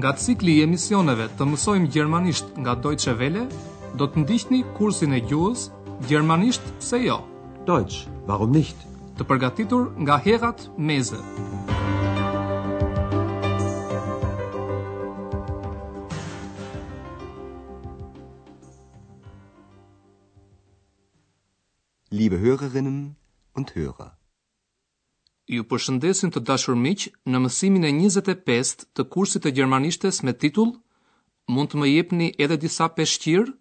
Nga cikli i emisioneve të mësojmë gjermanisht nga Deutsche Welle, do të ndiqni kursin e gjuhës Gjermanisht pse jo? Deutsch, warum nicht? Të përgatitur nga Herrad Meese. Liebe Hörerinnen und Hörer. Ju përshëndesim, të dashur miq në mësimin e 25 të kursit të gjermanishtes me titull Mund të më jepni edhe disa peshqirë?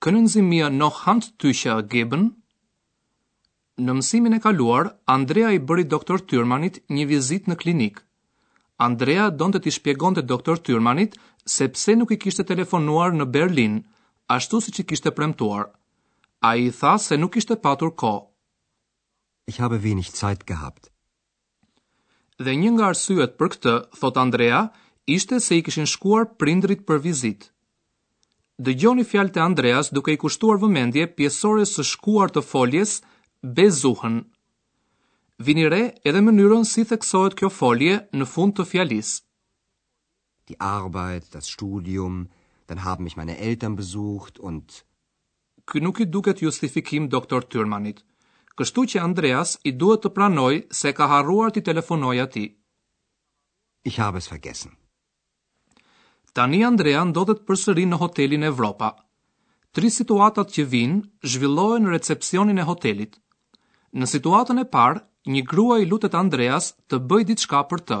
Können Sie mir noch Handtücher geben? Në mësimin e kaluar, Andrea i bëri Doktor Tyrmanit një vizitë në klinikë. Andrea donte t'i shpjegonte Doktor Tyrmanit se pse nuk i kishte telefonuar në Berlin, ashtu siç i kishte premtuar. Ai i tha se nuk kishte patur kohë. Ich habe wenig Zeit gehabt. Dhe një nga arsyet për këtë, thotë Andrea, ishte se i kishin shkuar prindërit për vizitë. Dëgjoni fjalët e Andreas duke i kushtuar vëmendje pjesores së shkuar të foljes besuchen. Vini re edhe mënyrën si theksohet kjo folje në fund të fjalisë. Die Arbeit, das Studium, dann haben mich meine Eltern besucht und Ky nuk i duket justifikim Doktor Tyrmanit. Kështu që Andreas i duhet të pranojë se e ka harruar t'i telefonojë atij. Ich habe es vergessen. Tani Andrea ndodhet përsëri në hotelin Evropa. Tri situatat që vijnë zhvillohen në recepsionin e hotelit. Në situatën e parë, një grua i lutet Andreas të bëjë diçka për të.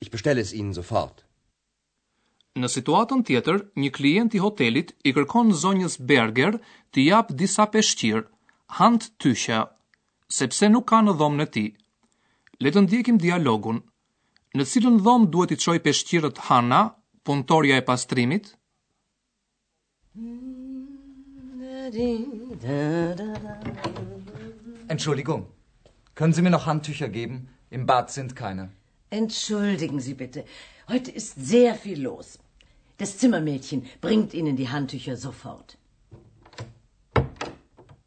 Ich bestelle es Ihnen sofort. Në situatën tjetër, një klient i hotelit i kërkon zonjës Berger t'i japë disa peshqirë, Handtücher, sepse nuk ka në dhomën e tij. Le të ndjekim dialogun. Në cilën dhomë duhet t'i çojë peshqirët Hanna, punëtorja e pastrimit? Entschuldigung, können Sie mir noch Handtücher geben? Im Bad sind keine. Entschuldigen Sie bitte, heute ist sehr viel los. Das Zimmermädchen bringt Ihnen die Handtücher sofort.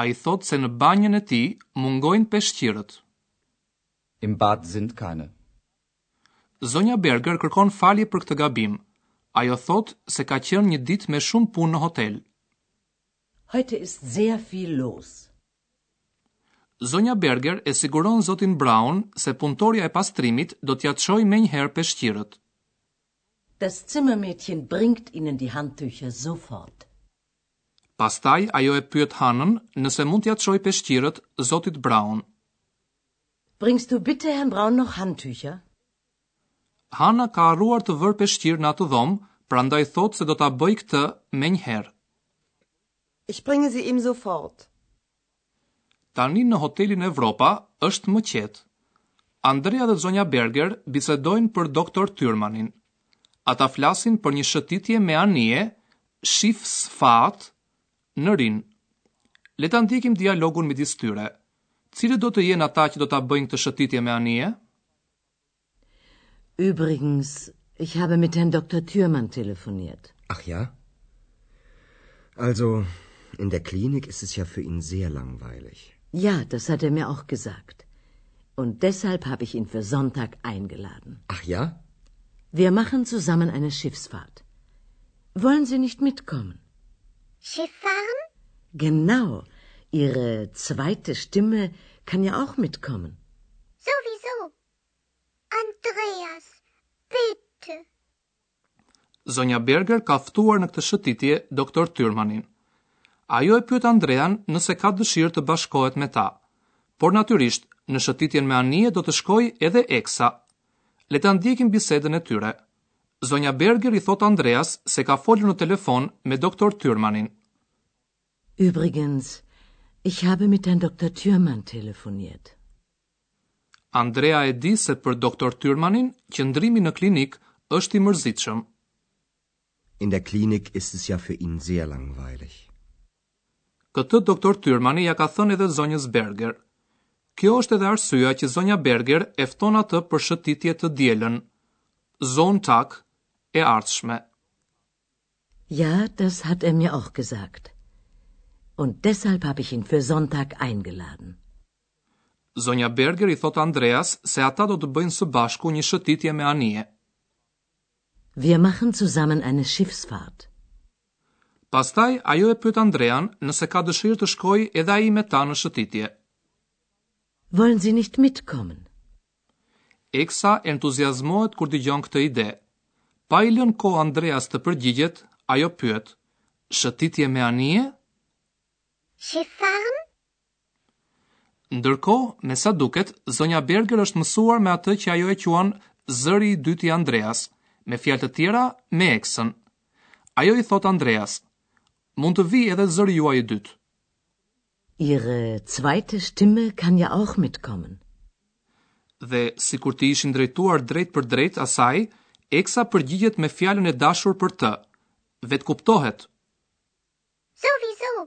Ai thotë se në banjën e tij mungojnë peshqirët. Im Bad sind keine. Zonja Berger kërkon falje për këtë gabim. Ajo thotë se ka qenë një ditë me shumë punë në hotel. Heute ist sehr viel los. Zonja Berger e siguron zotin Braun se punëtorja e pastrimit do t'ia çojë menjëherë peshqirët. Das Zimmermädchen bringt Ihnen die Handtücher sofort. Pastaj ajo e pyet Hannën nëse mund t'ia çojë peshqirët zotit Braun. Bringst du bitte Herrn Braun noch Handtücher? Hanna ka harruar të vërë peshqirë në atë dhomë, prandaj thotë se do ta bëjë këtë menjëherë. Ich bringe sie ihm sofort. Tani në hotelin Evropa është më qetë. Andrea dhe zonja Berger bisedojnë për doktor Tyrmanin. Ata flasin për një shëtitje me anije Schiffsfahrt në Rin. Le ta ndjekim dialogun midis tyre. Cilët do të jenë ata që do ta bëjnë këtë shëtitje me anije? Übrigens, ich habe mit Herrn Dr. Thürmann telefoniert. Ach ja? Also, in der Klinik ist es ja für ihn sehr langweilig. Ja, das hat er mir auch gesagt. Und deshalb habe ich ihn für Sonntag eingeladen. Ach ja? Wir machen zusammen eine Schiffsfahrt. Wollen Sie nicht mitkommen? Schiff fahren? Genau. Ihre zweite Stimme kann ja auch mitkommen. Sowieso. Andreas, bitte. Zonja Berger ka ftuar në këtë shëtitje doktor Tyrmanin. Ajo e pyet Andrean nëse ka dëshirë të bashkohet me ta. Por natyrisht, në shëtitjen me anije do të shkojë edhe Eksa. Le ta ndjekim bisedën e tyre. Zonja Berger i thotë Andreas se ka folur në telefon me doktor Tyrmanin. Übrigens, ich habe mit Herrn Doktor Tyrman telefoniert. Andrea e di se për doktor Tyrmanin qëndrimi në klinikë është i mërzitshëm. In der Klinik ist es ja für ihn sehr langweilig. Këtë doktor Tyrmani ia ka thënë edhe zonjës Berger. Kjo është edhe arsyeja që zonja Berger e fton atë për shëtitje të dielën. Sonntag e ardhshme. Ja, das hat er mir auch gesagt. Und deshalb habe ich ihn für Sonntag eingeladen. Zonja Berger i thotë Andreas se ata do të bëjnë së bashku një shëtitje me anije. Wir machen zusammen eine Schiffsfahrt. Pastaj ajo e pyet Andrean nëse ka dëshirë të shkojë edhe ai me ta në shëtitje. Wollen Sie nicht mitkommen? Eksa entuziazmohet kur dëgjon këtë ide. Pa i lënë kohë Andreas të përgjigjet, ajo pyet: Shëtitje me anije? Schifffahren? Ndërkohë, me sa duket, zonja Berger është mësuar me atë që ajo e quan zëri i dytë i Andreas, me fjalë të tjera, me Eksën. Ajo i thotë Andreas, mund të vijë edhe zëri juaj i dytë. Ihre zweite Stimme kann ja auch mitkommen. Dhe sikur t'i ishin drejtuar drejtpërdrejt asaj, Eksa përgjigjet me fjalën e dashur për të. Vetëkuptohet. Sowieso.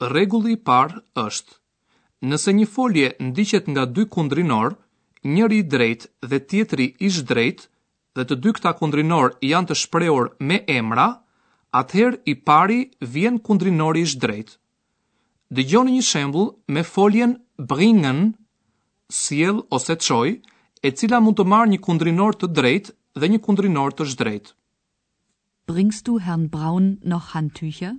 Rregulli i parë është, nëse një folje ndiqet nga dy kundrinorë, njëri i drejtë dhe tjetri i zhdrejtë, dhe të dy këta kundrinorë janë të shprehur me emra, atëherë i pari vjen kundrinori i zhdrejtë. Dëgjoni një shembull me foljen bringen, sjell ose çoj, e cila mund të marrë një kundrinor të drejtë dhe një kundrinor të zhdrejtë. Bringst du Herrn Braun noch Handtücher?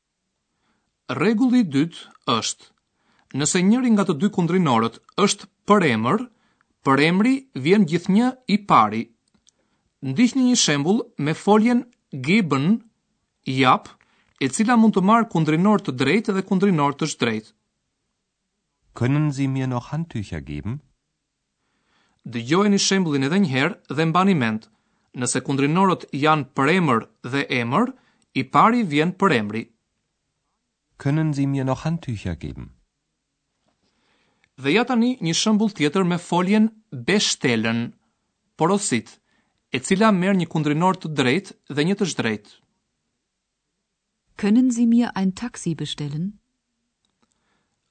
Rregulli i dytë është, nëse njëri nga të dy kundrinorët është përemër, përemri vjen gjithnjë i pari. Ndiqni një shembull me foljen geben jap, e cila mund të marrë kundrinor të drejtë dhe kundrinor të zhdrejtë. Können Sie mir noch Handtücher geben? Dëgjojeni shembullin edhe një herë dhe mbani mend, nëse kundrinorët janë përemër dhe emër, i pari vjen përemri. Können Sie mir noch Handtücher geben? Dhe ja tani një shembull tjetër me foljen bestellen, porosit, e cila merr një kundrinor të drejtë dhe një të zhdrejtë. Können Sie mir ein Taxi bestellen?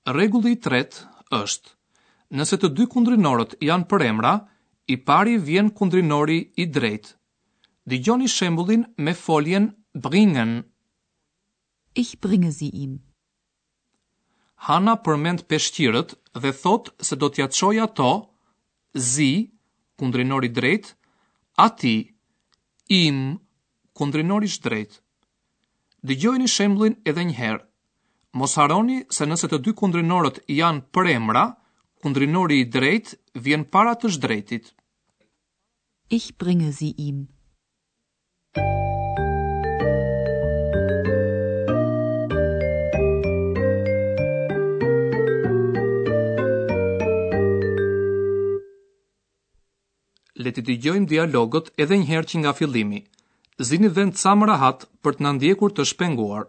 Rregulli i tretë është, nëse të dy kundrinorët janë përemra, i pari vjen kundrinori i drejtë. Dëgjoni shembullin me foljen bringen. Ich bringe sie ihm. Hana përmend peshqirët dhe thotë se do t'ia çojë ato, sie, kundrinori i drejtë, atij, ihm, kundrinori i zhdrejtë. Dëgjojeni shembullin edhe një herë. Mos harroni se nëse të dy kundrinorët janë përemra, kundrinori i drejtë vjen para të zhdrejtit. Ich bringe sie ihm. Le t'i dëgjojmë dialogët edhe një herë që nga fillimi. Zini vend sa më rahat për të na ndjekur të shpenguar.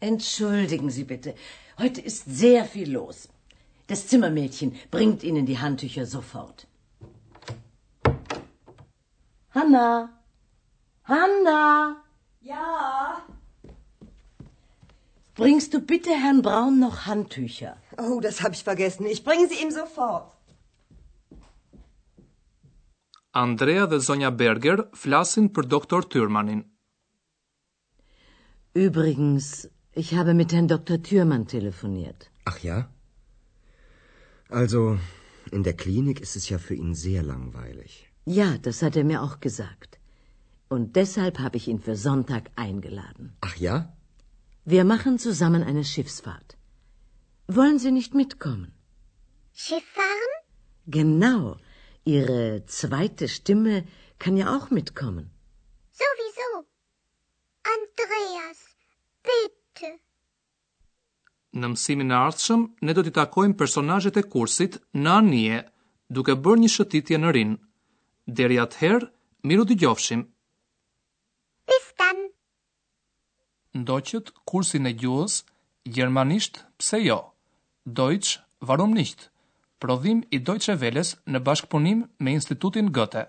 Entschuldigen Sie bitte. Heute ist sehr viel los. Das Zimmermädchen bringt Ihnen die Handtücher sofort. Hanna! Hanna! Ja! Bringst du bitte Herrn Braun noch Handtücher? Oh, das habe ich vergessen. Ich bringe sie ihm sofort. Andrea dhe Sonja Berger flasin per Dr. Thürmannin. Übrigens, ich habe mit Herrn Dr. Thürmann telefoniert. Ach ja? Also, in der Klinik ist es ja für ihn sehr langweilig. Ja, das hat er mir auch gesagt. Und deshalb habe ich ihn für Sonntag eingeladen. Ach ja? Wir machen zusammen eine Schiffsfahrt. Wollen Sie nicht mitkommen? Schiff fahren? Genau. Ihre zweite Stimme kann ja auch mitkommen. Sowieso. Andreas, bitte. Në mësimin e ardhshëm, ne do t'i takojmë personazhet e kursit në anije, duke bërë një shëtitje në Rin. Deri atëherë, mirudëgjofshim! Bis dann! Ndoqët kursin e gjuhës gjermanisht pse jo? Deutsch, warum nicht? Prodhim i Deutsche Welles në bashkëpunim me Institutin Goethe.